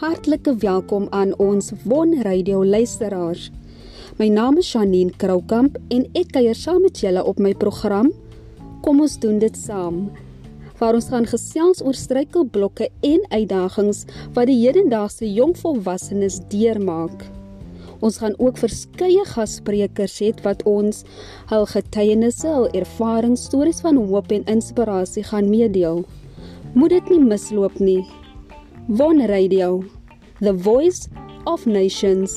Hartlike welkom aan ons Won Radio luisteraars. My naam is Shanine Kroukamp en ek kuier saam met julle op my program. Kom ons doen dit saam. Waar ons gaan gesels oor struikelblokke en uitdagings wat die hedendaagse jong volwassenes deurmaak. Ons gaan ook verskeie gassprekers hê wat ons hul getuienisse, hul ervarings, stories van hoop en inspirasie gaan meedeel. Moet dit nie misloop nie. Von Radio, the voice of nations.